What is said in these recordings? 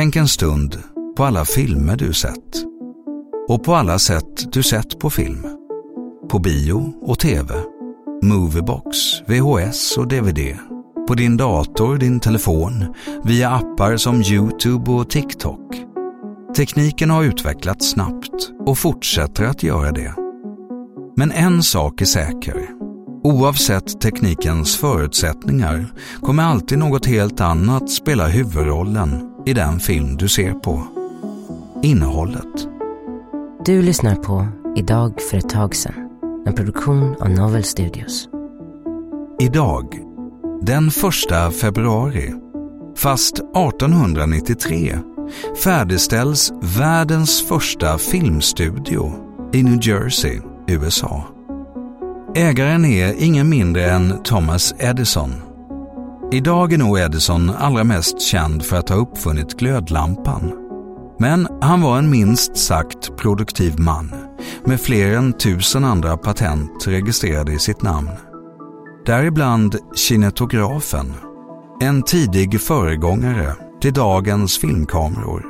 Tänk en stund på alla filmer du sett. Och på alla sätt du sett på film. På bio och tv. Moviebox, VHS och DVD. På din dator, din telefon, via appar som Youtube och TikTok. Tekniken har utvecklats snabbt och fortsätter att göra det. Men en sak är säker. Oavsett teknikens förutsättningar kommer alltid något helt annat spela huvudrollen i den film du ser på. Innehållet. Du lyssnar på Idag för ett tag sedan. En produktion av Novel Studios. Idag, den första februari, fast 1893, färdigställs världens första filmstudio i New Jersey, USA. Ägaren är ingen mindre än Thomas Edison. Idag är nog Edison allra mest känd för att ha uppfunnit glödlampan. Men han var en minst sagt produktiv man med fler än tusen andra patent registrerade i sitt namn. Däribland kinetografen, en tidig föregångare till dagens filmkameror.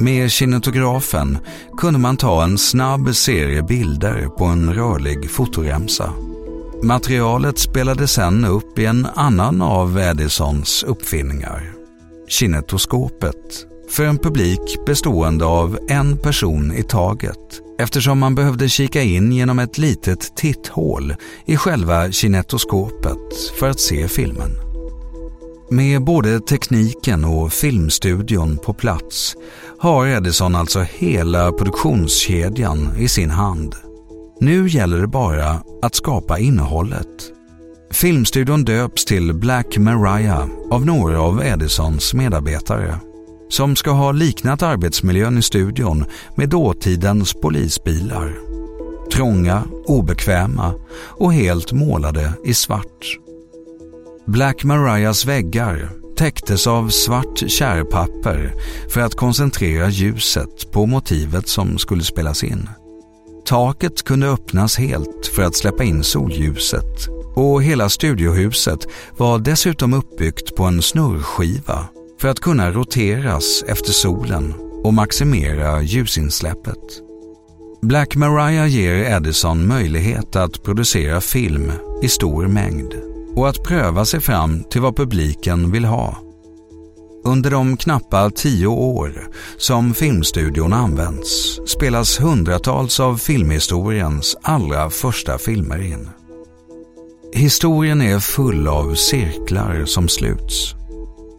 Med kinetografen kunde man ta en snabb serie bilder på en rörlig fotoremsa. Materialet spelades sedan upp i en annan av Edisons uppfinningar, kinetoskopet, för en publik bestående av en person i taget eftersom man behövde kika in genom ett litet titthål i själva kinetoskopet för att se filmen. Med både tekniken och filmstudion på plats har Edison alltså hela produktionskedjan i sin hand. Nu gäller det bara att skapa innehållet. Filmstudion döps till Black Maria av några av Edisons medarbetare som ska ha liknat arbetsmiljön i studion med dåtidens polisbilar. Trånga, obekväma och helt målade i svart. Black Marias väggar täcktes av svart kärrpapper för att koncentrera ljuset på motivet som skulle spelas in. Taket kunde öppnas helt för att släppa in solljuset och hela studiohuset var dessutom uppbyggt på en snurrskiva för att kunna roteras efter solen och maximera ljusinsläppet. Black Maria ger Edison möjlighet att producera film i stor mängd och att pröva sig fram till vad publiken vill ha. Under de knappa tio år som filmstudion använts spelas hundratals av filmhistoriens allra första filmer in. Historien är full av cirklar som sluts.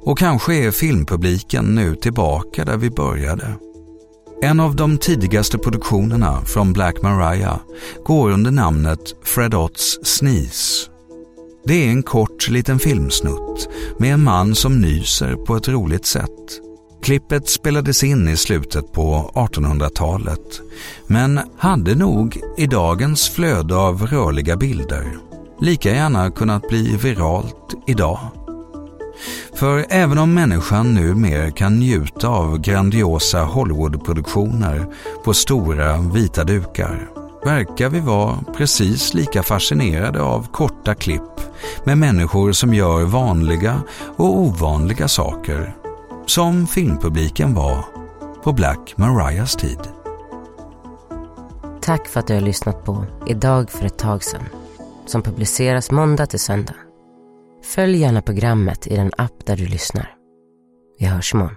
Och kanske är filmpubliken nu tillbaka där vi började. En av de tidigaste produktionerna från Black Maria går under namnet Fred Otts Sneeze. Det är en kort liten filmsnutt med en man som nyser på ett roligt sätt. Klippet spelades in i slutet på 1800-talet men hade nog i dagens flöde av rörliga bilder lika gärna kunnat bli viralt idag. För även om människan numera kan njuta av grandiosa Hollywoodproduktioner på stora vita dukar verkar vi vara precis lika fascinerade av korta klipp med människor som gör vanliga och ovanliga saker som filmpubliken var på Black Marias tid. Tack för att du har lyssnat på Idag för ett tag sedan som publiceras måndag till söndag. Följ gärna programmet i den app där du lyssnar. Vi hörs imorgon.